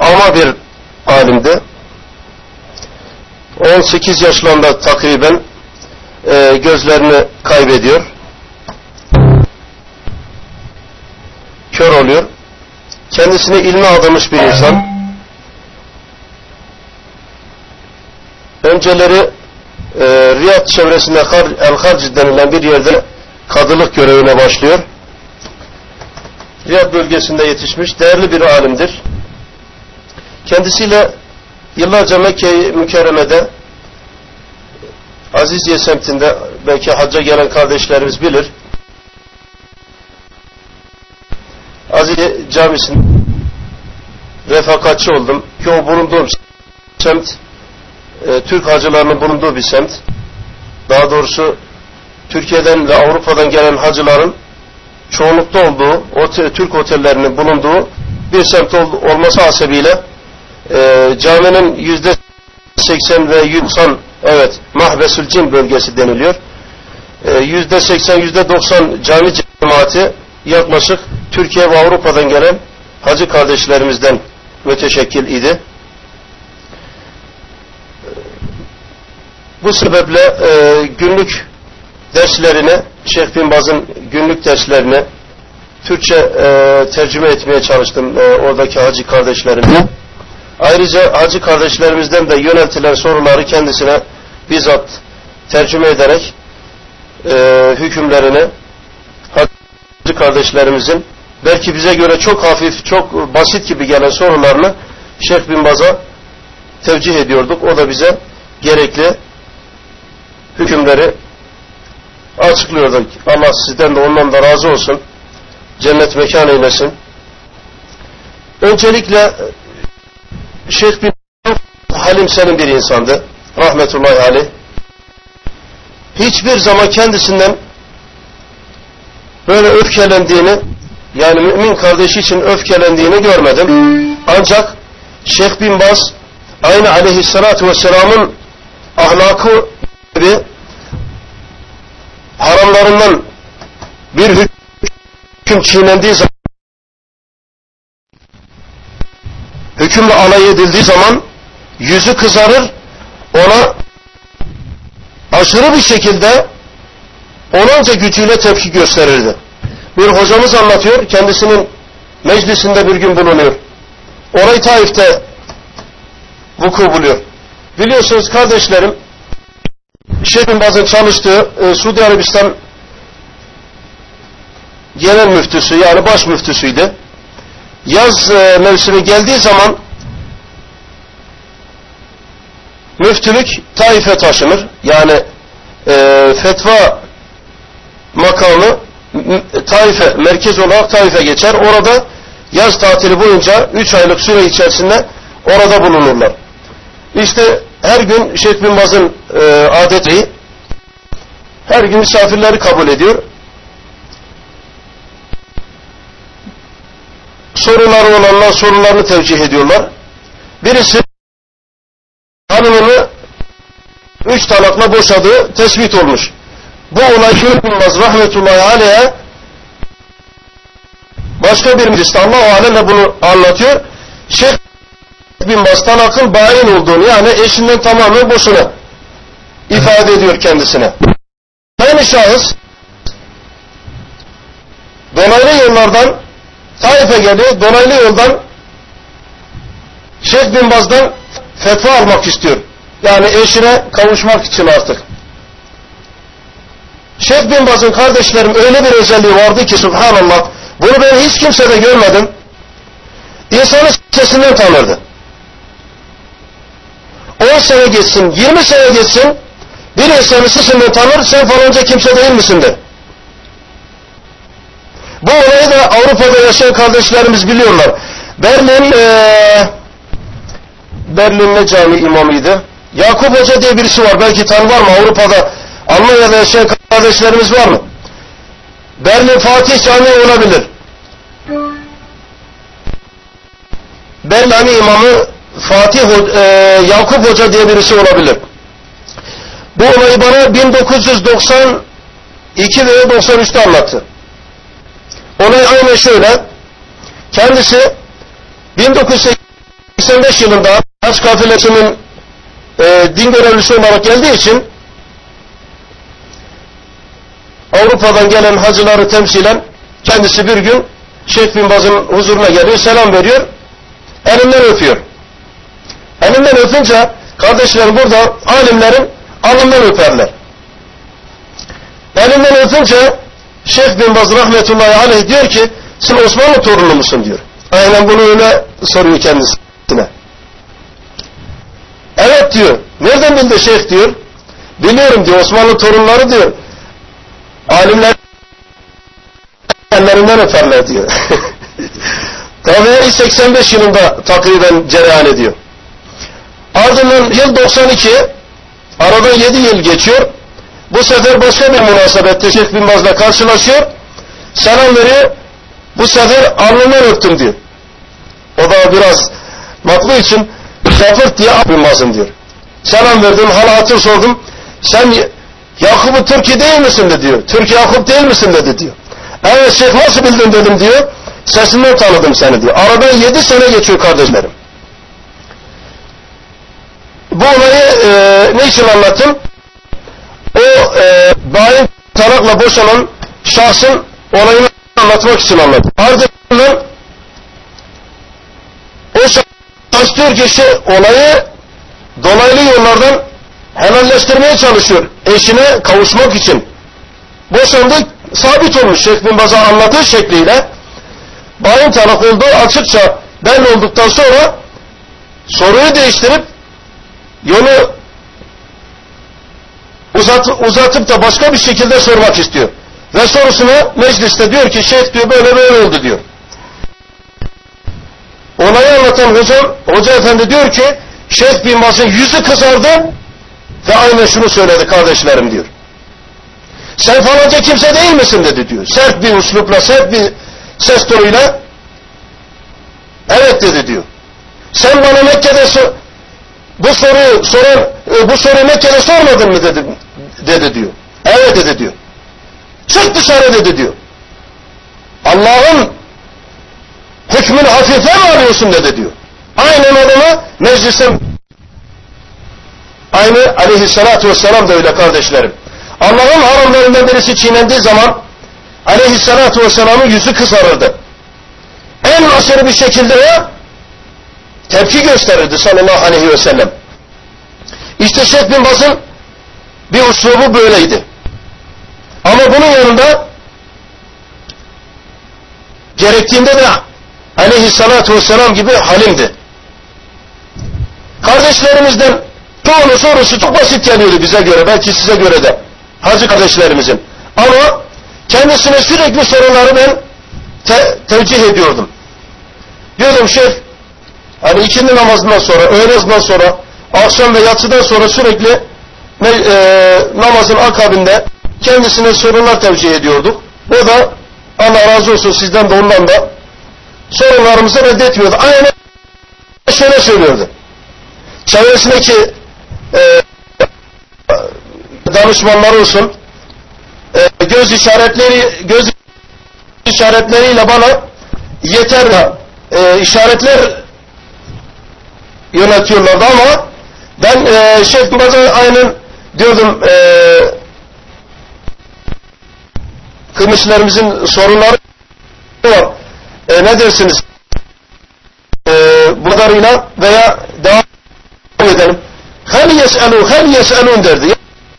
ama bir alimdi. 18 yaşlarında takriben e, gözlerini kaybediyor. Kör oluyor. Kendisini ilme adamış bir insan. Önceleri e, Riyad çevresinde El Harc denilen bir yerde kadılık görevine başlıyor. Riyad bölgesinde yetişmiş değerli bir alimdir. Kendisiyle yıllarca Mekke mükerremede Aziziye semtinde belki hacca gelen kardeşlerimiz bilir. Aziziye camisinde refakatçi oldum. Ki o bulunduğum semt e, Türk hacılarının bulunduğu bir semt. Daha doğrusu Türkiye'den ve Avrupa'dan gelen hacıların çoğunlukta olduğu, o Türk otellerinin bulunduğu bir semt ol, olması hasebiyle e, caminin yüzde 80 ve 90 evet Mahbesül Cin bölgesi deniliyor. E, yüzde 80 yüzde 90 cami cemaati yaklaşık Türkiye ve Avrupa'dan gelen hacı kardeşlerimizden müteşekkil idi. Bu sebeple e, günlük derslerini, Şeyh Bin Baz'ın günlük derslerini Türkçe e, tercüme etmeye çalıştım e, oradaki hacı kardeşlerimle. Ayrıca hacı kardeşlerimizden de yöneltilen soruları kendisine bizzat tercüme ederek e, hükümlerini hacı kardeşlerimizin belki bize göre çok hafif, çok basit gibi gelen sorularını Şeyh Bin Baz'a tevcih ediyorduk. O da bize gerekli hükümleri açıklıyordu. Allah sizden de ondan da razı olsun. Cennet mekan eylesin. Öncelikle Şeyh bin Halim senin bir insandı. Rahmetullahi aleyh. Hiçbir zaman kendisinden böyle öfkelendiğini yani mümin kardeşi için öfkelendiğini görmedim. Ancak Şeyh bin Baz aynı aleyhissalatü vesselamın ahlakı gibi haramlarından bir hüküm çiğnendiği zaman hükümle alay edildiği zaman yüzü kızarır ona aşırı bir şekilde onanca gücüyle tepki gösterirdi. Bir hocamız anlatıyor kendisinin meclisinde bir gün bulunuyor. Orayı Taif'te vuku buluyor. Biliyorsunuz kardeşlerim Şeyh Baz'ın çalıştığı e, Suudi Arabistan genel müftüsü yani baş müftüsüydü. Yaz e, mevsimi geldiği zaman müftülük Taif'e taşınır. Yani e, fetva makamı Taif'e, merkez olarak Taif'e geçer. Orada yaz tatili boyunca 3 aylık süre içerisinde orada bulunurlar. İşte her gün Şeyh Bin Baz'ın e, adeti her gün misafirleri kabul ediyor. Soruları olanlar sorularını tevcih ediyorlar. Birisi hanımını üç talakla boşadığı tespit olmuş. Bu olay Baz rahmetullahi aleyhe başka bir mecliste Allah-u bunu anlatıyor. Şeyh bin Baz talakın bayin olduğunu yani eşinden tamamen boşuna ifade ediyor kendisine. Aynı şahıs dolaylı yollardan Taif'e geliyor, dolaylı yoldan Şeyh bin Baz'dan fetva almak istiyor. Yani eşine kavuşmak için artık. Şeyh bin Baz'ın kardeşlerim öyle bir özelliği vardı ki subhanallah bunu ben hiç kimsede görmedim. İnsanı sesinden tanırdı. 10 sene geçsin, 20 sene geçsin, bir insanı sesinden tanır, sen falanca kimse değil misindir? Bu olayı da Avrupa'da yaşayan kardeşlerimiz biliyorlar. Berlin, ee, Berlin ne cami imamıydı? Yakup Hoca diye birisi var. Belki tan var mı? Avrupa'da, Almanya'da yaşayan kardeşlerimiz var mı? Berlin Fatih Camii olabilir. Berlin imamı Fatih e, Yakup Hoca diye birisi olabilir. Bu olayı bana 1992 veya 93'te anlattı. Olay aynen şöyle. Kendisi 1980 85 yılında haç kafilesinin e, din görevlisi olarak geldiği için Avrupa'dan gelen hacıları temsilen kendisi bir gün Şeyh bin Baz'ın huzuruna geliyor, selam veriyor, elinden öpüyor. Elinden öpünce kardeşler burada alimlerin alnından öperler. Elinden öpünce Şeyh bin Baz rahmetullahi aleyh diyor ki sen Osmanlı torunu musun diyor. Aynen bunu öyle soruyor kendisine. Evet diyor. Nereden bildi şeyh diyor. Biliyorum diyor Osmanlı torunları diyor. Alimler ellerinden öperler diyor. Tabii 85 yılında takriben cereyan ediyor. Ardından yıl 92 aradan 7 yıl geçiyor. Bu sefer başka bir münasebette Şeyh bin Baz'la karşılaşıyor. Selam veriyor. Bu sefer alnından öptüm diyor. O da biraz maklu için Zafır diye bin Baz'ım diyor. Selam verdim, hala hatır sordum. Sen Yakup'u Türkiye değil misin de diyor. Türkiye Yakup değil misin dedi diyor. Evet Şeyh nasıl bildin dedim diyor. Sesinden tanıdım seni diyor. Aradan yedi sene geçiyor kardeşlerim. Bu olayı e, ne için anlattım? O e, bayin talakla boşanan şahsın olayını anlatmak için anlattım. Ardından o şahs diyor ki işte olayı dolaylı yollardan helalleştirmeye çalışıyor. Eşine kavuşmak için. Boşandı sabit olmuş Şeyh bin Baz'a anlattığı şekliyle bayin talak olduğu açıkça belli olduktan sonra soruyu değiştirip yolu uzat, uzatıp da başka bir şekilde sormak istiyor. Ve sorusuna mecliste diyor ki şeyh diyor böyle böyle oldu diyor. Olayı anlatan hocam, hoca efendi diyor ki Şeyh bin Baz'ın yüzü kızardı ve aynen şunu söyledi kardeşlerim diyor. Sen falanca kimse değil misin dedi diyor. Sert bir uslupla, sert bir ses tonuyla evet dedi diyor. Sen bana Mekke'de bu soruyu soran e, bu soruyu Mekke'de sormadın mı dedi, dedi diyor. Evet dedi diyor. Çık dışarı dedi diyor. Allah'ın hükmünü hafife mi alıyorsun dedi diyor. Aynen adama mecliste aynı aleyhissalatü vesselam da öyle kardeşlerim. Allah'ın haramlarından birisi çiğnendiği zaman aleyhissalatü vesselamın yüzü kızarırdı. En aşırı bir şekilde o tepki gösterirdi sallallahu aleyhi ve sellem. İşte Şeyh bin Baz'ın bir uslubu böyleydi. Ama bunun yanında gerektiğinde de aleyhissalatü vesselam gibi halimdi. Kardeşlerimizden çoğunun sorusu çok basit geliyordu bize göre, belki size göre de. Hacı kardeşlerimizin. Ama kendisine sürekli soruları ben te tevcih ediyordum. Diyordum şeyh, hani ikindi namazından sonra, öğle namazından sonra, akşam ve yatsıdan sonra sürekli e, namazın akabinde kendisine sorular tevcih ediyorduk. O da Allah razı olsun sizden de ondan da sorunlarımızı reddetmiyordu. Aynen şöyle söylüyordu. Çevresindeki e, danışmanlar olsun e, göz işaretleri göz işaretleriyle bana yeter e, işaretler yönetiyorlardı ama ben e, Şeyh Bazen aynen diyordum e, kıymetlerimizin sorunları var. E, ne dersiniz? E, bu kadarıyla veya devam edelim. Hel yes'elû, hel yes'elûn derdi.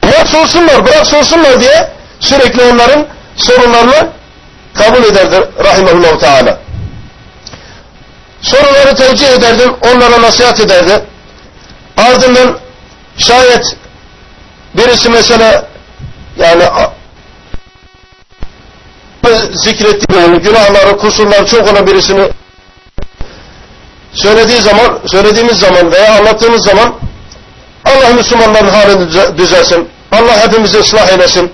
Ya sorsunlar, bırak sorsunlar diye sürekli onların sorunlarını kabul ederdi rahimahullahu teala. Soruları tevcih ederdim, onlara nasihat ederdi. Ardından şayet birisi mesela yani zikrettiği günahları, kusurları çok olan birisini söylediği zaman, söylediğimiz zaman veya anlattığımız zaman Allah Müslümanların halini düzelsin. Allah hepimizi ıslah eylesin.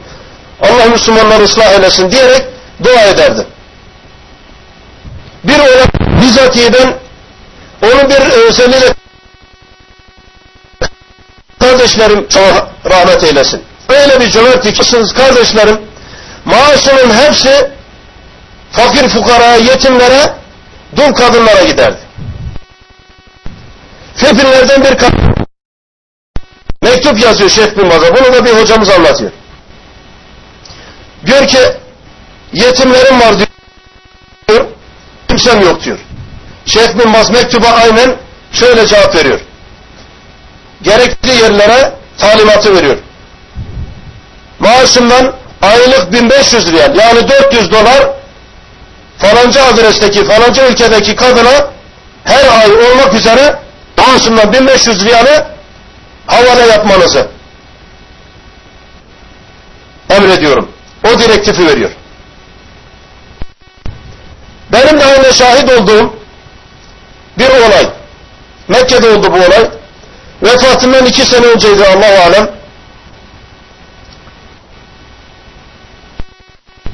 Allah Müslümanları ıslah eylesin diyerek dua ederdi. Bir olan bizatihi onun bir özelliğiyle kardeşlerim çok rahmet eylesin. Öyle bir cömertlik ki kardeşlerim maaşının hepsi fakir fukara, yetimlere, dul kadınlara giderdi. Filipinler'den bir mektup yazıyor Şeyh bin Baz'a. Bunu da bir hocamız anlatıyor. Diyor ki yetimlerim var diyor. Kimsem yok diyor. Şeyh bin Baz mektuba aynen şöyle cevap veriyor. Gerekli yerlere talimatı veriyor. Maaşından aylık 1500 riyal yani 400 dolar falanca adresteki falanca ülkedeki kadına her ay olmak üzere maaşından 1500 riyalı havale yapmanızı emrediyorum. O direktifi veriyor. Benim de aynı şahit olduğum bir olay. Mekke'de oldu bu olay. Vefatından iki sene önceydi Allah alem.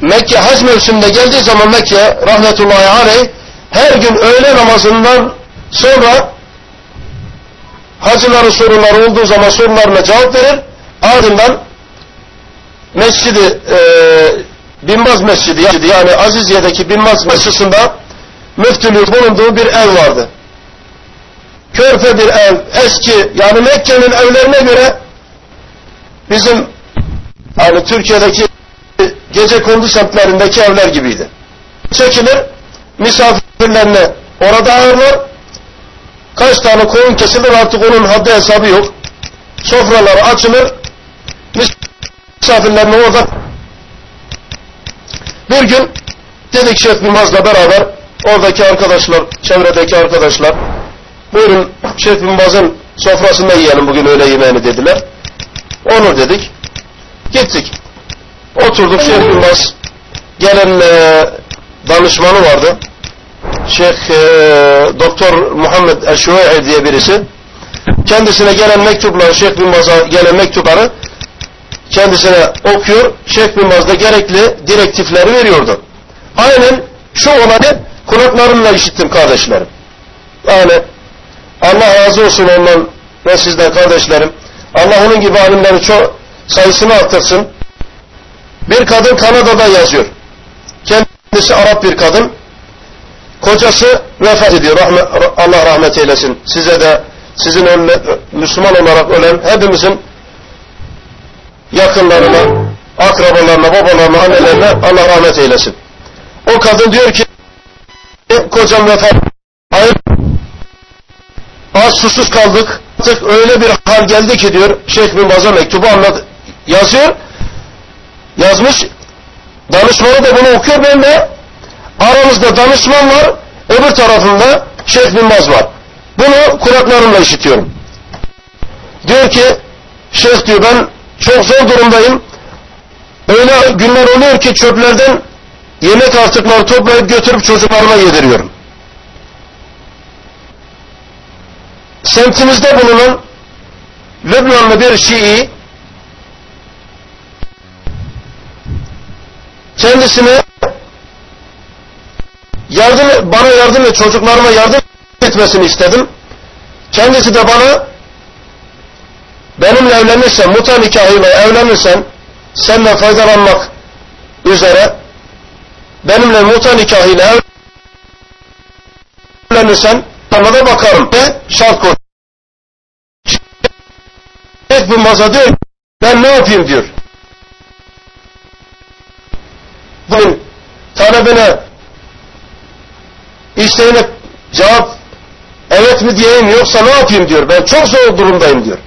Mekke hac mevsiminde geldiği zaman Mekke rahmetullahi aleyh her gün öğle namazından sonra hacıların sorunları olduğu zaman sorularına cevap verir. Ardından mescidi e, Binbaz Mescidi yani Aziziye'deki Binbaz Mescidinde müftülüğü bulunduğu bir ev vardı. Körpe bir ev, eski yani Mekke'nin evlerine göre bizim hani Türkiye'deki gece kondu semtlerindeki evler gibiydi. Çekilir, misafirlerine orada ağırlar, kaç tane koyun kesilir artık onun haddi hesabı yok. Sofralar açılır, misafirlerine orada bir gün dedik Şeyh Mimaz'la beraber oradaki arkadaşlar, çevredeki arkadaşlar buyurun Şeyh Mimaz'ın sofrasında yiyelim bugün öğle yemeğini dediler. Onu dedik. Gittik. Oturduk Şeyh Mimaz gelen e, danışmanı vardı. Şeyh e, Doktor Muhammed Eşu'i diye birisi. Kendisine gelen mektupları, Şeyh Mimaz'a gelen mektupları kendisine okuyor. Şeyh bin Baz da gerekli direktifleri veriyordu. Aynen şu olayı kulaklarımla işittim kardeşlerim. Yani Allah razı olsun ondan ve sizden kardeşlerim. Allah onun gibi alimlerin çok sayısını arttırsın. Bir kadın Kanada'da yazıyor. Kendisi Arap bir kadın. Kocası vefat ediyor. Allah rahmet eylesin. Size de sizin Müslüman olarak ölen hepimizin yakınlarına, akrabalarına, babalarına, annelerine Allah rahmet eylesin. O kadın diyor ki kocam vefat. Hayır. Az susuz kaldık. Artık öyle bir hal geldi ki diyor Şeyh bin Baz'a mektubu anlat yazıyor. Yazmış. Danışmanı da bunu okuyor. Ben de aramızda danışman var. Öbür tarafında Şeyh bin Baz var. Bunu kulaklarımla işitiyorum. Diyor ki Şeyh diyor ben çok zor durumdayım. Öyle günler oluyor ki çöplerden yemek artıkları toplayıp götürüp çocuklarıma yediriyorum. Semtimizde bulunan Lübnanlı bir Şii kendisine yardım bana yardım et çocuklarıma yardım etmesini istedim. Kendisi de bana benimle evlenirsen, muta nikahıyla evlenirsen, seninle faydalanmak üzere, benimle muta nikahıyla evlenirsen, sana da bakarım ve şart koy. Şeyh bin Maza diyor, ben ne yapayım diyor. Bugün talebine isteğine cevap evet mi diyeyim yoksa ne yapayım diyor. Ben çok zor durumdayım diyor.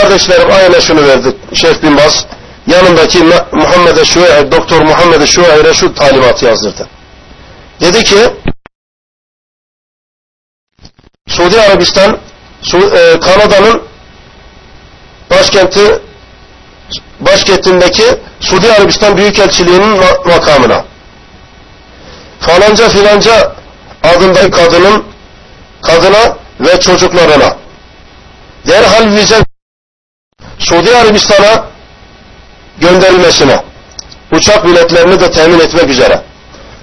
Kardeşlerim aynen şunu verdi Şeyh bin Baz. Yanındaki Muhammed Şuay, Doktor Muhammed Şuay'e şu talimatı yazdırdı. Dedi ki Suudi Arabistan e, Kanada'nın başkenti başkentindeki Suudi Arabistan Büyükelçiliğinin makamına falanca filanca adındaki kadının kadına ve çocuklarına derhal vize Suudi Arabistan'a gönderilmesine, uçak biletlerini de temin etmek üzere,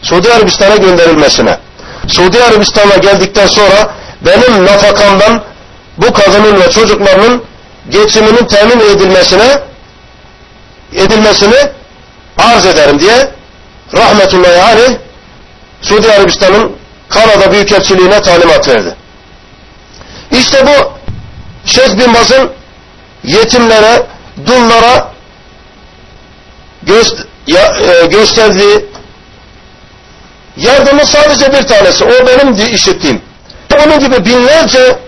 Suudi Arabistan'a gönderilmesine, Suudi Arabistan'a geldikten sonra benim nafakamdan bu kadının ve çocuklarının geçiminin temin edilmesine edilmesini arz ederim diye rahmetullahi aleyh Suudi Arabistan'ın Kanada Büyükelçiliğine talimat verdi. İşte bu Şeyh Bin Baz'ın yetimlere, dullara göst ya, e, gösterdiği yardımın sadece bir tanesi. O benim işittiğim. Onun gibi binlerce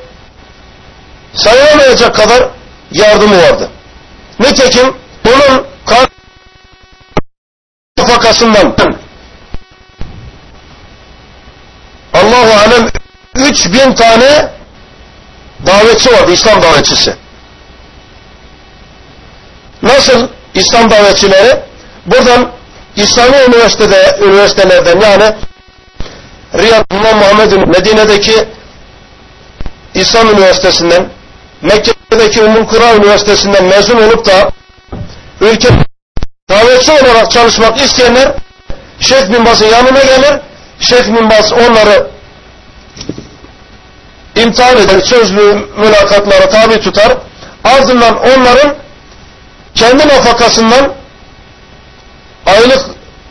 sayılamayacak kadar yardımı vardı. Nitekim bunun fakasından Allahu alem 3000 tane davetçi vardı İslam davetçisi. Nasıl İslam davetçileri? Buradan İslami üniversitede üniversitelerden yani Riyad İmam Muhammed'in Medine'deki İslam Üniversitesi'nden Mekke'deki Ummul Kura Üniversitesi'nden mezun olup da ülke davetçi olarak çalışmak isteyenler Şeyh Bin yanına gelir. Şeyh Bin onları imtihan eder, sözlü mülakatlara tabi tutar. Ardından onların kendi nafakasından aylık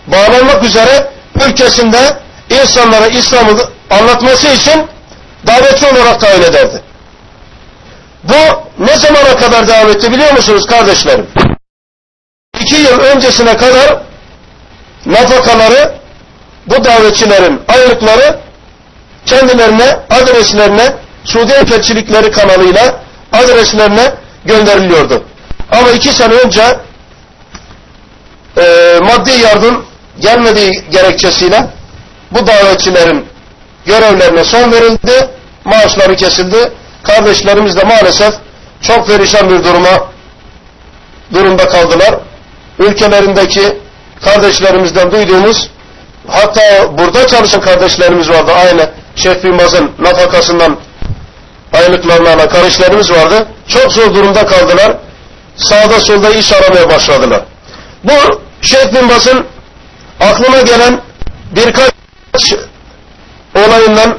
bağlanmak üzere ülkesinde insanlara İslam'ı anlatması için davetçi olarak tayin ederdi. Bu ne zamana kadar devam etti biliyor musunuz kardeşlerim? İki yıl öncesine kadar nafakaları bu davetçilerin aylıkları kendilerine adreslerine Suudi Elçilikleri kanalıyla adreslerine gönderiliyordu. Ama iki sene önce e, maddi yardım gelmediği gerekçesiyle bu davetçilerin görevlerine son verildi, maaşları kesildi. Kardeşlerimiz de maalesef çok perişan bir duruma durumda kaldılar. Ülkelerindeki kardeşlerimizden duyduğumuz hatta burada çalışan kardeşlerimiz vardı aynı Şeyh Binbaz'ın nafakasından aylıklarını alan kardeşlerimiz vardı. Çok zor durumda kaldılar. Sağda solda iş aramaya başladılar. Bu Şeyh Binbaz'ın aklına gelen birkaç olayından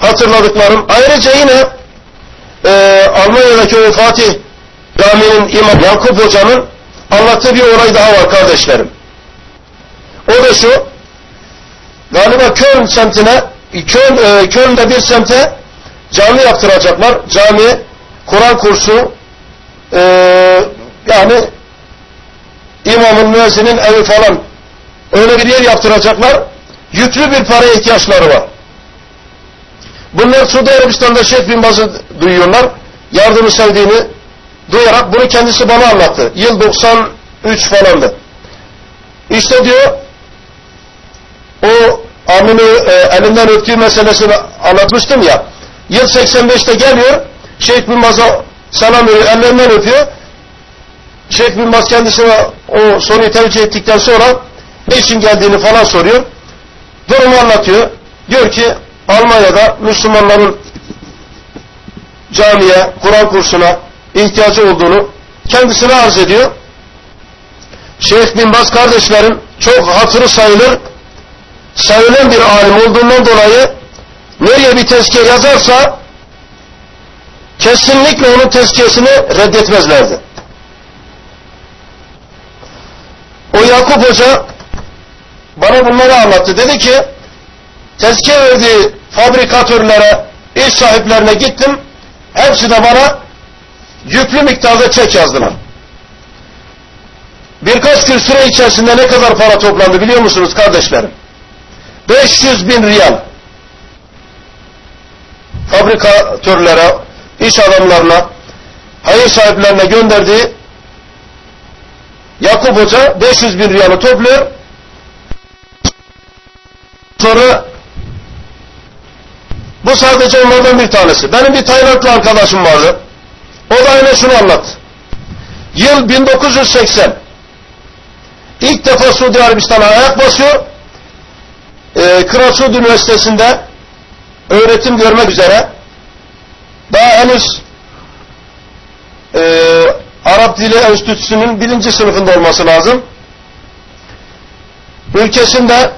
hatırladıklarım. Ayrıca yine e, Almanya'daki o Fatih Camii'nin imam Yakup Hoca'nın anlattığı bir olay daha var kardeşlerim. O da şu, galiba Köln semtine, Köln, e, Köln'de bir semte cami yaptıracaklar. Cami, Kur'an kursu, e, yani imamın, müezzinin evi falan öyle bir yer yaptıracaklar. Yüklü bir paraya ihtiyaçları var. Bunlar Suudi Arabistan'da Şeyh Bin Baz'ı duyuyorlar. Yardımı sevdiğini duyarak bunu kendisi bana anlattı. Yıl 93 falandı. İşte diyor o amını e, elinden öptüğü meselesini anlatmıştım ya. Yıl 85'te geliyor. Şeyh Bin Baz'a selam veriyor. Ellerinden öpüyor. Şeyh Bin Baz kendisine o soruyu tevcih ettikten sonra ne için geldiğini falan soruyor. Durumu anlatıyor. Diyor ki Almanya'da Müslümanların camiye, Kur'an kursuna ihtiyacı olduğunu kendisine arz ediyor. Şeyh Bin Baz kardeşlerim çok hatırı sayılır, sayılan bir alim olduğundan dolayı nereye bir tezkiye yazarsa kesinlikle onun tezkiyesini reddetmezlerdi. O Yakup Hoca bana bunları anlattı. Dedi ki tezkiye verdiği fabrikatörlere, iş sahiplerine gittim. Hepsi de bana yüklü miktarda çek yazdılar. Birkaç gün süre içerisinde ne kadar para toplandı biliyor musunuz kardeşlerim? 500 bin riyal. Fabrikatörlere, iş adamlarına, hayır sahiplerine gönderdiği Yakup Hoca 500 bin riyalı topluyor. Sonra bu sadece onlardan bir tanesi. Benim bir Taylandlı arkadaşım vardı. O da yine şunu anlattı. Yıl 1980. İlk defa Suudi Arabistan'a ayak basıyor. Ee, Kral Suud Üniversitesi'nde öğretim görmek üzere daha henüz e, Arap Dili Enstitüsü'nün birinci sınıfında olması lazım. Ülkesinde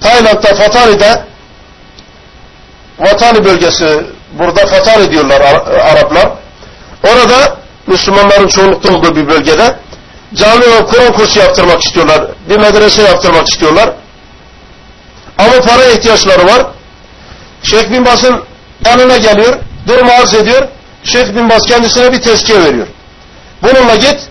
Tayland'da, Fatani'de Vatani bölgesi burada Fatani diyorlar Araplar. Orada Müslümanların çoğunlukta olduğu bir bölgede cami ve Kur'an kursu yaptırmak istiyorlar. Bir medrese yaptırmak istiyorlar. Ama para ihtiyaçları var. Şeyh bin Bas'ın yanına geliyor, durumu arz ediyor. Şeyh bin Bas kendisine bir tezkiye veriyor. Bununla git,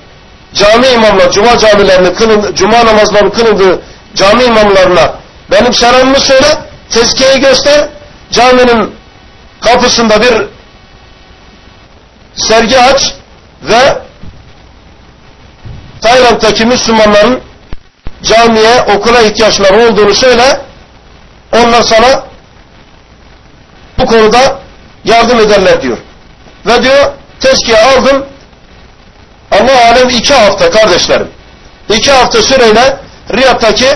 cami imamlar, cuma camilerinin kılın, cuma namazlarının kılındığı cami imamlarına benim selamımı söyle, tezkiyeyi göster, caminin kapısında bir sergi aç ve Tayland'daki Müslümanların camiye, okula ihtiyaçları olduğunu söyle, onlar sana bu konuda yardım ederler diyor. Ve diyor, tezkiye aldım, Allah alem iki hafta kardeşlerim, iki hafta süreyle Riyad'daki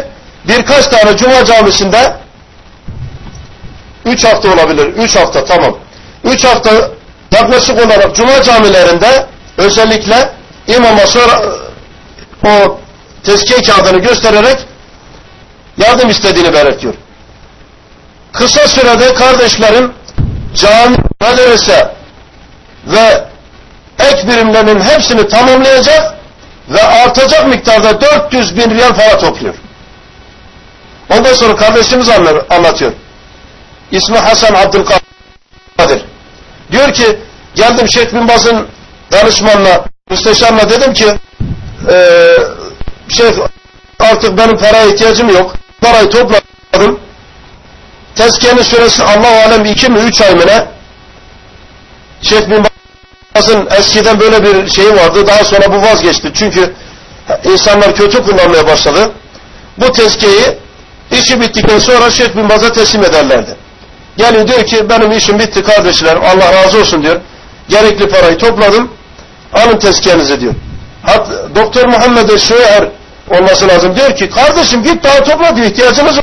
birkaç tane cuma camisinde üç hafta olabilir, üç hafta tamam. Üç hafta yaklaşık olarak cuma camilerinde özellikle imama sonra o tezkiye kağıdını göstererek yardım istediğini belirtiyor. Kısa sürede kardeşlerim cami, medrese ve ek birimlerinin hepsini tamamlayacak ve artacak miktarda 400 bin riyal para topluyor. Ondan sonra kardeşimiz anlatıyor. İsmi Hasan Abdülkadir. Diyor ki geldim Şeyh bin Baz'ın danışmanla, müsteşarla dedim ki e, Şeyh artık benim paraya ihtiyacım yok. Parayı topladım. Tezkiyenin süresi Allah alem iki mi üç ay mı ne? Şeyh bin Baz'ın eskiden böyle bir şeyi vardı. Daha sonra bu vazgeçti. Çünkü insanlar kötü kullanmaya başladı. Bu tezkiyeyi işi bittikten sonra Şeyh bin Baz'a teslim ederlerdi. Yani diyor ki benim işim bitti kardeşlerim Allah razı olsun diyor. Gerekli parayı topladım. Alın tezkiyenizi diyor. Hat, Doktor Muhammed Şuyer olması lazım. Diyor ki kardeşim git daha topla diyor. İhtiyacınız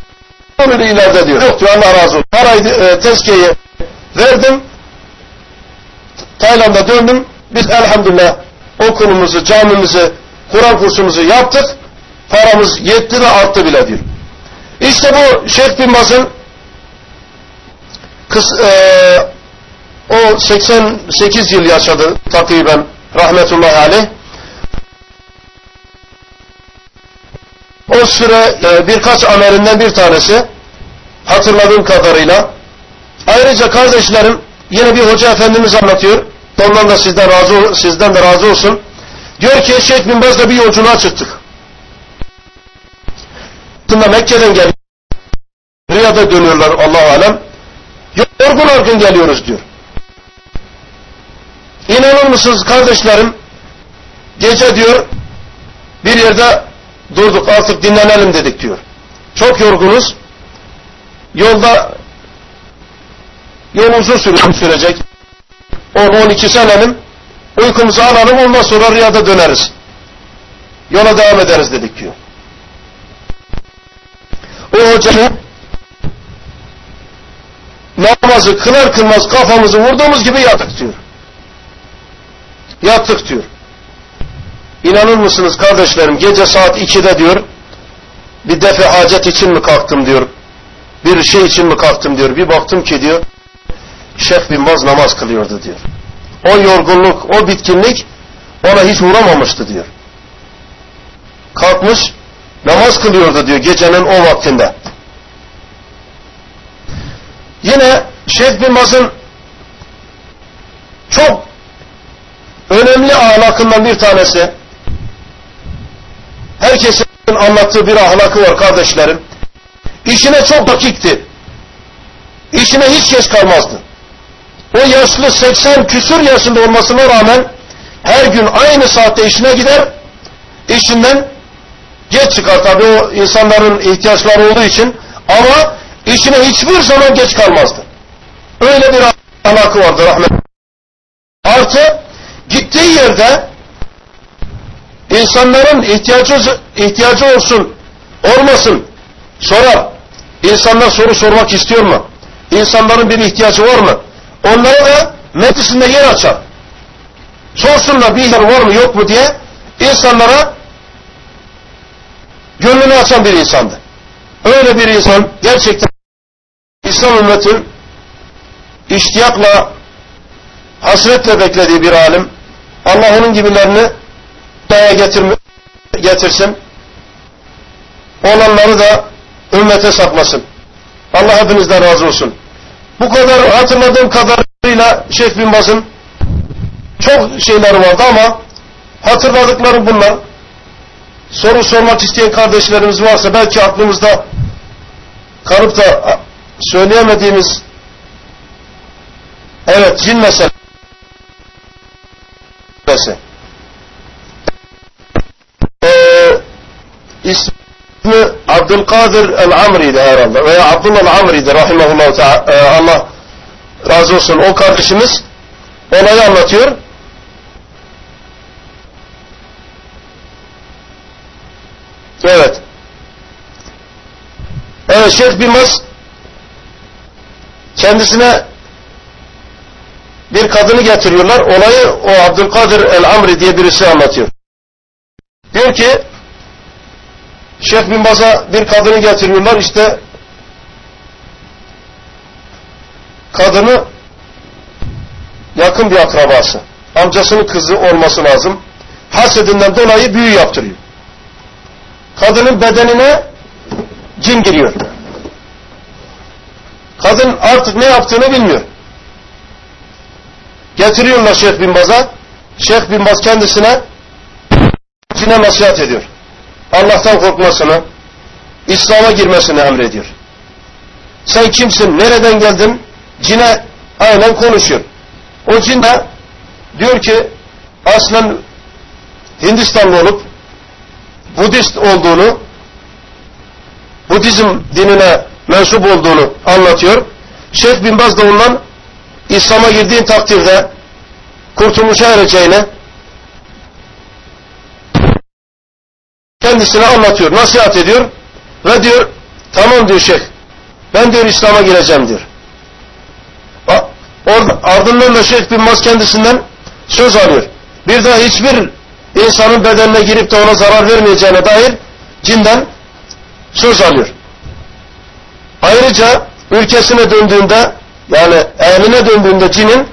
olur ileride diyor. Yok diyor Allah razı olsun. Parayı e, tezkiyeyi verdim. Tayland'a döndüm. Biz elhamdülillah okulumuzu, camimizi, Kur'an kursumuzu yaptık. Paramız yetti de arttı bile diyor. İşte bu Şeyh bin Baz'ın kız, e, o 88 yıl yaşadı takriben rahmetullahi aleyh. O süre e, birkaç amelinden bir tanesi hatırladığım kadarıyla. Ayrıca kardeşlerim yine bir hoca efendimiz anlatıyor. Ondan da sizden razı sizden de razı olsun. Diyor ki Şeyh bin Baz'la bir yolculuğa çıktık. Aslında Mekke'den geldi. Riyad'a dönüyorlar Allah alem. Yorgun argın geliyoruz diyor. İnanır mısınız kardeşlerim? Gece diyor bir yerde durduk artık dinlenelim dedik diyor. Çok yorgunuz. Yolda yol uzun sürecek. 10-12 senenin uykumuzu alalım ondan sonra Riyad'a döneriz. Yola devam ederiz dedik diyor. O hocanın namazı kılar kılmaz kafamızı vurduğumuz gibi yattık diyor. Yattık diyor. İnanır mısınız kardeşlerim gece saat 2'de diyor bir defa hacet için mi kalktım diyor. Bir şey için mi kalktım diyor. Bir baktım ki diyor Şeyh bin Baz namaz kılıyordu diyor. O yorgunluk, o bitkinlik ona hiç uğramamıştı diyor. Kalkmış namaz kılıyordu diyor gecenin o vaktinde. Yine Şeyh bin Baz'ın çok önemli ahlakından bir tanesi herkesin anlattığı bir ahlakı var kardeşlerim. İşine çok dakikti. İşine hiç geç kalmazdı. O yaşlı 80 küsur yaşında olmasına rağmen her gün aynı saatte işine gider, işinden geç çıkar tabii o insanların ihtiyaçları olduğu için ama işine hiçbir zaman geç kalmazdı. Öyle bir ahlakı vardı rahmet. Artı gittiği yerde insanların ihtiyacı, ihtiyacı olsun, olmasın sorar. İnsanlar soru sormak istiyor mu? İnsanların bir ihtiyacı var mı? Onlara da meclisinde yer açar. Sorsunlar bir ihtiyaç var mı yok mu diye insanlara gönlünü açan bir insandı. Öyle bir insan gerçekten İslam ümmetin iştiyakla hasretle beklediği bir alim Allah onun gibilerini daya getirme, getirsin olanları da ümmete saklasın. Allah hepinizden razı olsun. Bu kadar hatırladığım kadarıyla Şeyh Bin Baz'ın çok şeyleri vardı ama hatırladıklarım bunlar. Soru sormak isteyen kardeşlerimiz varsa belki aklımızda kalıp da söyleyemediğimiz evet cin meselesi ismi Abdülkadir el-Amri'di herhalde veya Abdullah el-Amri'di rahimahullah ee, Allah razı olsun o kardeşimiz olayı anlatıyor Evet. Evet Şeyh bin Mas kendisine bir kadını getiriyorlar. Olayı o Abdülkadir el-Amri diye birisi anlatıyor. Diyor ki Şeyh bin Baz'a bir kadını getiriyorlar. İşte kadını yakın bir akrabası. Amcasının kızı olması lazım. Hasedinden dolayı büyü yaptırıyor kadının bedenine cin giriyor. Kadın artık ne yaptığını bilmiyor. Getiriyorlar Şeyh Bin Baz'a. Şeyh Bin Baz kendisine cine nasihat ediyor. Allah'tan korkmasını, İslam'a girmesini emrediyor. Sen kimsin, nereden geldin? Cine aynen konuşuyor. O cin de diyor ki aslen Hindistanlı olup Budist olduğunu, Budizm dinine mensup olduğunu anlatıyor. Şeyh Bin Baz da ondan İslam'a girdiğin takdirde kurtuluşa ereceğini kendisine anlatıyor, nasihat ediyor ve diyor tamam diyor şeyh ben diyor İslam'a gireceğim diyor. Ardından da Şeyh Bin Baz kendisinden söz alıyor. Bir daha hiçbir insanın bedenine girip de ona zarar vermeyeceğine dair cinden söz alıyor. Ayrıca ülkesine döndüğünde yani ehline döndüğünde cinin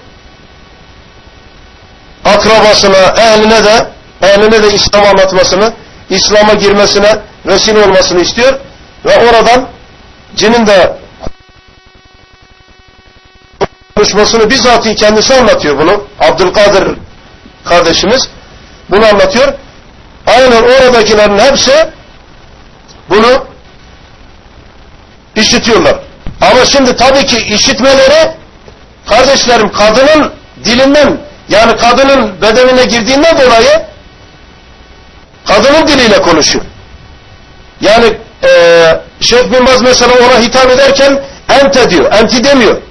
akrabasına, ehline de ehline de İslam anlatmasını, İslam'a girmesine vesile olmasını istiyor ve oradan cinin de konuşmasını bizzat kendisi anlatıyor bunu. Abdülkadir kardeşimiz. Bunu anlatıyor. Aynen oradakilerin hepsi bunu işitiyorlar. Ama şimdi tabii ki işitmeleri kardeşlerim kadının dilinden yani kadının bedenine girdiğinden dolayı kadının diliyle konuşuyor. Yani e, Şeyh Bin Baz mesela ona hitap ederken ente diyor. Enti demiyor.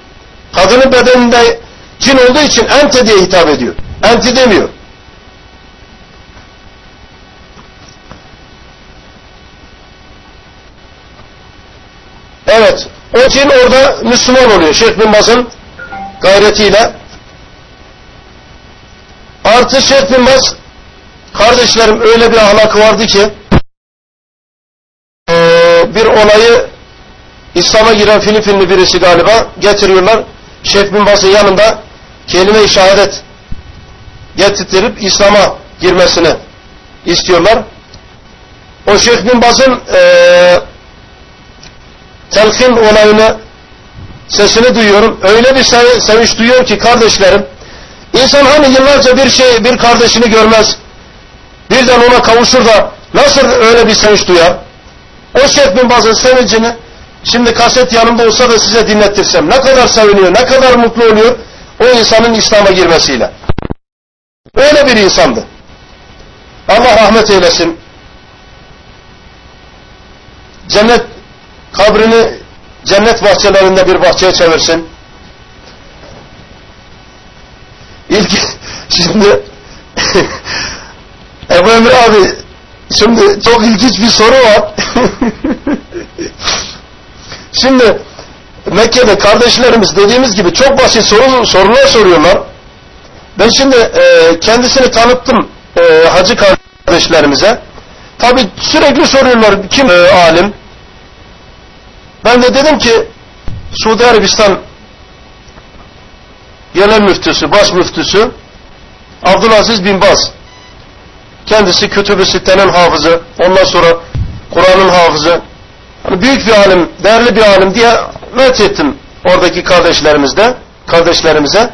Kadının bedeninde cin olduğu için ente diye hitap ediyor. Enti demiyor. Evet. O cin orada Müslüman oluyor. Şeyh bin Baz'ın gayretiyle. Artı Şeyh bin Baz kardeşlerim öyle bir ahlakı vardı ki bir olayı İslam'a giren Filipinli birisi galiba getiriyorlar. Şeyh bin Baz'ın yanında kelime-i şehadet getirtirip İslam'a girmesini istiyorlar. O Şeyh bin Baz'ın e, telkin olayını sesini duyuyorum. Öyle bir sevinç duyuyor ki kardeşlerim. İnsan hani yıllarca bir şey, bir kardeşini görmez. Birden ona kavuşur da nasıl öyle bir sevinç duyar? O şeklin bazı sevincini şimdi kaset yanımda olsa da size dinlettirsem ne kadar seviniyor, ne kadar mutlu oluyor o insanın İslam'a girmesiyle. Öyle bir insandı. Allah rahmet eylesin. Cennet kabrini cennet bahçelerinde bir bahçeye çevirsin. İlk şimdi Ebu Emre abi şimdi çok ilginç bir soru var. şimdi Mekke'de kardeşlerimiz dediğimiz gibi çok basit soru, sorular soruyorlar. Ben şimdi e, kendisini tanıttım e, hacı kardeşlerimize. Tabi sürekli soruyorlar kim e, alim, ben de dedim ki Suudi Arabistan genel müftüsü, baş müftüsü Abdülaziz bin Baz. Kendisi Kütüb-ü Sitte'nin hafızı, ondan sonra Kur'an'ın hafızı. Hani büyük bir alim, değerli bir alim diye met ettim oradaki kardeşlerimizde, kardeşlerimize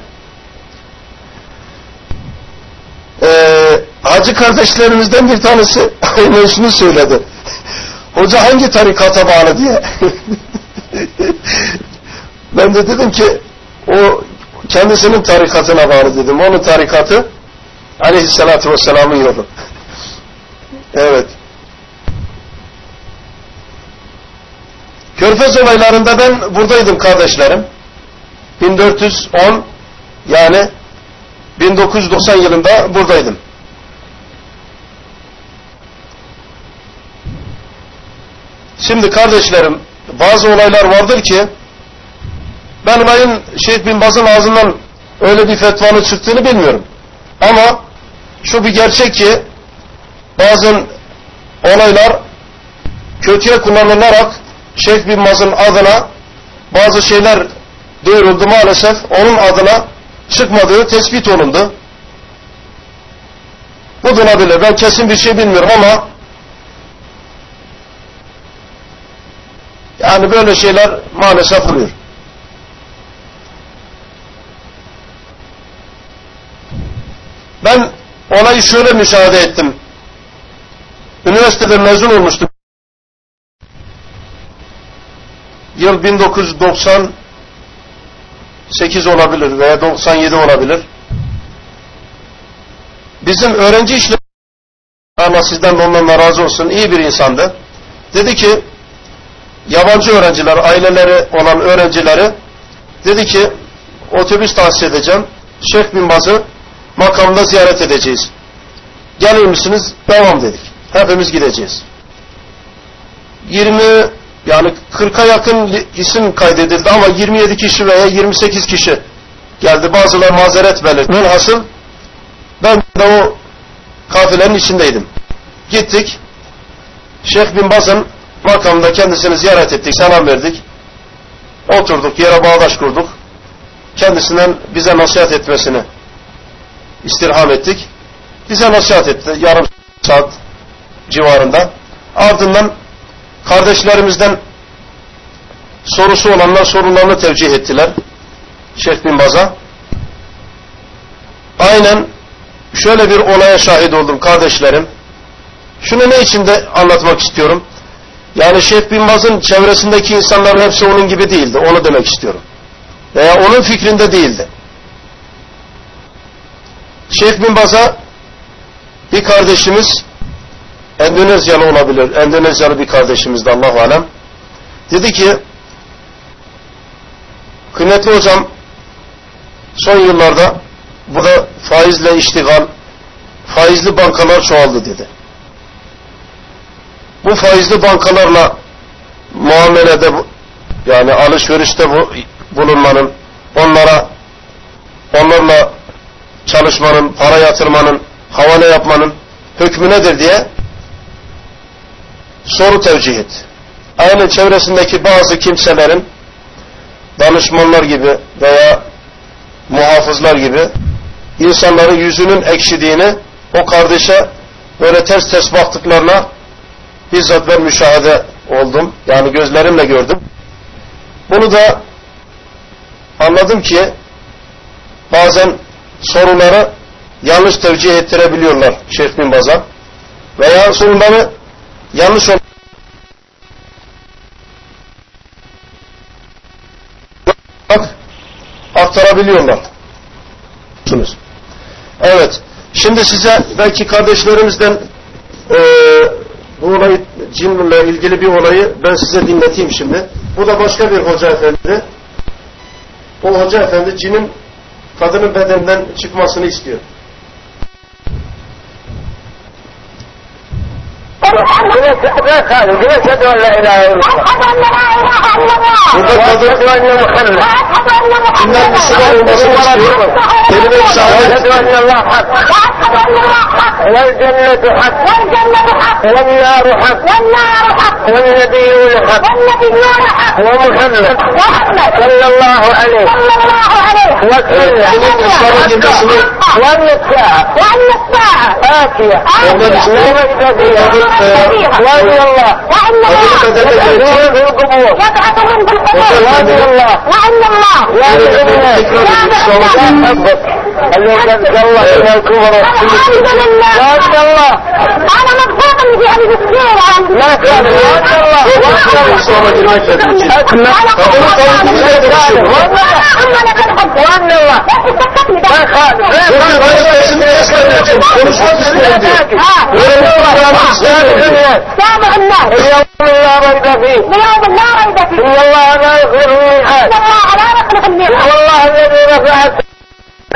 ee, hacı kardeşlerimizden bir tanesi aynen şunu söyledi. Hoca hangi tarikata bağlı diye. ben de dedim ki o kendisinin tarikatına bağlı dedim. Onun tarikatı aleyhissalatü vesselamın yolu. evet. Körfez olaylarında ben buradaydım kardeşlerim. 1410 yani 1990 yılında buradaydım. Şimdi kardeşlerim bazı olaylar vardır ki ben olayın Şeyh Bin Baz'ın ağzından öyle bir fetvanın çıktığını bilmiyorum. Ama şu bir gerçek ki bazı olaylar kötüye kullanılarak Şeyh Bin Baz'ın adına bazı şeyler duyuruldu maalesef onun adına çıkmadığı tespit olundu. Bu da Ben kesin bir şey bilmiyorum ama yani böyle şeyler maalesef oluyor. Ben olayı şöyle müşahede ettim. Üniversitede mezun olmuştum. Yıl 1998 olabilir veya 97 olabilir. Bizim öğrenci işleri Allah sizden de ondan razı olsun iyi bir insandı. Dedi ki yabancı öğrenciler, aileleri olan öğrencileri dedi ki otobüs tahsis edeceğim. Şeyh bin Baz'ı makamda ziyaret edeceğiz. Gelir misiniz? Devam dedik. Hepimiz gideceğiz. 20 yani 40'a yakın isim kaydedildi ama 27 kişi veya 28 kişi geldi. Bazıları mazeret belirtti. Hasıl ben de o kafilenin içindeydim. Gittik. Şeyh bin Baz'ın makamında kendisini ziyaret ettik, selam verdik. Oturduk, yere bağdaş kurduk. Kendisinden bize nasihat etmesini istirham ettik. Bize nasihat etti yarım saat civarında. Ardından kardeşlerimizden sorusu olanlar sorularını tevcih ettiler. Şeyh bin Baz'a. Aynen şöyle bir olaya şahit oldum kardeşlerim. Şunu ne için de anlatmak istiyorum. Yani Şeyh bin Baz'ın çevresindeki insanların hepsi onun gibi değildi. Onu demek istiyorum. Veya onun fikrinde değildi. Şeyh bin Baz'a bir kardeşimiz Endonezyalı olabilir. Endonezyalı bir kardeşimiz de Allah alem. Dedi ki kıymetli hocam son yıllarda burada faizle iştigal faizli bankalar çoğaldı dedi. Bu faizli bankalarla muamelede yani alışverişte bu bulunmanın onlara onlarla çalışmanın, para yatırmanın, havale yapmanın hükmü nedir diye soru tevcih et. Aynı çevresindeki bazı kimselerin danışmanlar gibi veya muhafızlar gibi insanların yüzünün ekşidiğini o kardeşe böyle ters ters baktıklarına bizzat ben müşahede oldum. Yani gözlerimle gördüm. Bunu da anladım ki bazen soruları yanlış tevcih ettirebiliyorlar Şeyh bin Baz'a veya soruları yanlış olarak aktarabiliyorlar. Evet. Şimdi size belki kardeşlerimizden e, bu olayı cinle ilgili bir olayı ben size dinleteyim şimdi. Bu da başka bir hoca efendi. O hoca efendi cinin kadının bedeninden çıkmasını istiyor. أشهد أن لا إله إلا الله أشهد أن لا إله إلا الله وأشهد أن محمد إن المسلمين المسلمين تلبي وأشهد أن الله حق والجنة حق والجنة حق والنار حق والنار حق والنبيون حق والنبيون حق ومحمد صلى الله عليه صلى الله عليه وسلم وأن الساعة وأن الساعة آتية. ومن تدري وادي الله وإنما يبعثهم بالقبور وادي الله. وإنما يبعثهم بالقبور خليك عبد الله يا الكبرى الحمد لله يا عبد الله أنا مبسوط اني في عندي صغير لا تقلق يا عبد الله سامع الناس اليوم لا ريب فيه اليوم لا ريب فيه ان الله لا يخلق من حال والله لا يخلق من حال والله الذي رفعت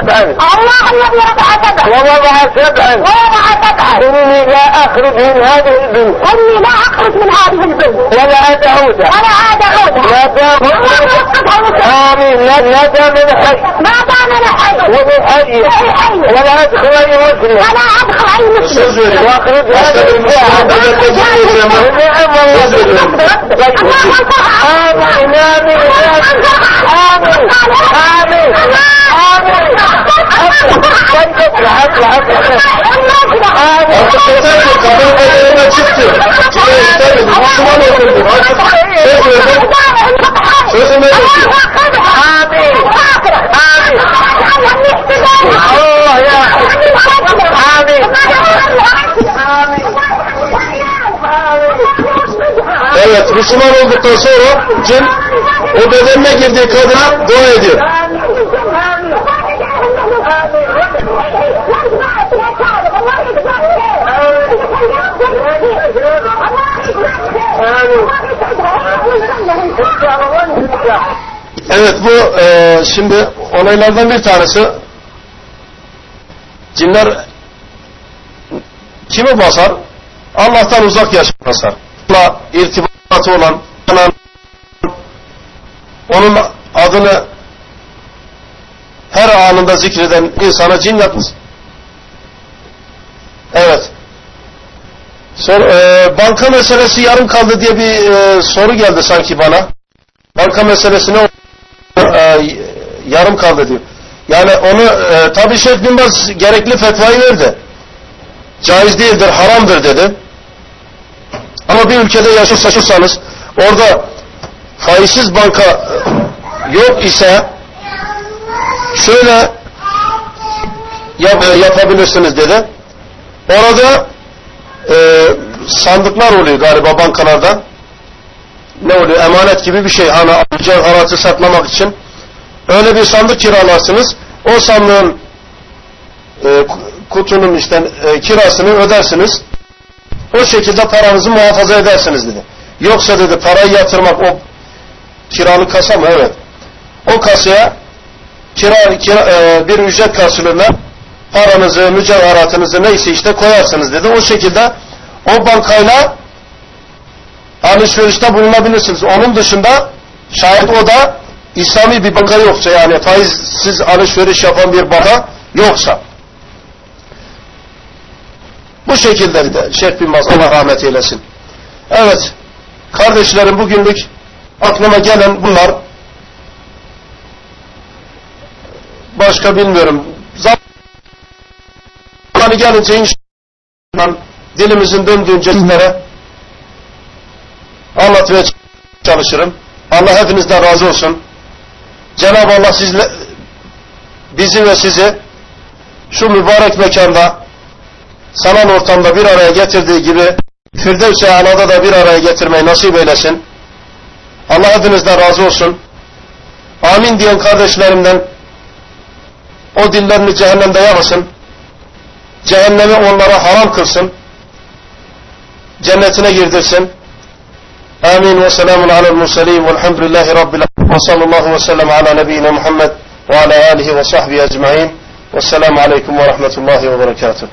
سبعا الله الذي رفع سبعا ووضع سبعا ووضع سبعا إني لا أخرج من هذه البنت إني لا كنت من هذه البلدة ولا عاد عودة. ولا عاد عودة. لا دام آمين. لا دام من حي. ما دام حي. ومن حي. ولا أدخل أي مسلم ولا أدخل أي مسلم وأخرج هذا ونعم والله. نعم نعم آمين. آمين. آمين. آمين. آمين Abi. Artık yeter ki kadın kadınına çıktı. Çıkma istemedim. Müslüman oldum. Artık söz verdim. Sözüme geçtim. Abi. Abi. Allah ya. Abi. Abi. Evet, Müslüman olduktan sonra cin o bedenine girdiği kadına dua ediyor. Evet bu e, şimdi olaylardan bir tanesi cinler kimi basar? Allah'tan uzak yaşam basar. Allah irtibatı olan onun adını her anında zikreden insana cin yapmaz. Evet. Sor, e, banka meselesi yarım kaldı diye bir e, soru geldi sanki bana. Banka meselesine e, yarım kaldı diyor. Yani onu e, tabi Şeyh Bin Baz gerekli fetvayı verdi. Caiz değildir, haramdır dedi. Ama bir ülkede yaşıyorsanız orada faizsiz banka e, yok ise şöyle yap, e, yapabilirsiniz dedi. Orada e, sandıklar oluyor galiba bankalarda. Ne oluyor? Emanet gibi bir şey. Hani alacağın aratı saklamak için. Öyle bir sandık kiralarsınız. O sandığın e, kutunun işte e, kirasını ödersiniz. O şekilde paranızı muhafaza edersiniz dedi. Yoksa dedi parayı yatırmak o kiralı kasa mı? Evet. O kasaya kira, kira e, bir ücret karşılığında paranızı, mücevheratınızı neyse işte koyarsınız dedi. O şekilde o bankayla alışverişte bulunabilirsiniz. Onun dışında şayet o da İslami bir banka yoksa yani faizsiz alışveriş yapan bir banka yoksa bu şekilde de Şeyh bin Baz Allah rahmet eylesin. Evet kardeşlerim bugünlük aklıma gelen bunlar başka bilmiyorum. Zamanı gelince inşallah dilimizin döndüğünce sizlere anlatmaya çalışırım. Allah hepinizden razı olsun. Cenab-ı Allah sizle, bizi ve sizi şu mübarek mekanda sanal ortamda bir araya getirdiği gibi Firdevs-i Ala'da da bir araya getirmeyi nasip eylesin. Allah hepinizden razı olsun. Amin diyen kardeşlerimden o dillerini cehennemde yamasın. Cehennemi onlara haram kılsın. Cennetine girdirsin. آمين وسلام على المرسلين والحمد لله رب العالمين وصلى الله وسلم على نبينا محمد وعلى آله وصحبه أجمعين والسلام عليكم ورحمة الله وبركاته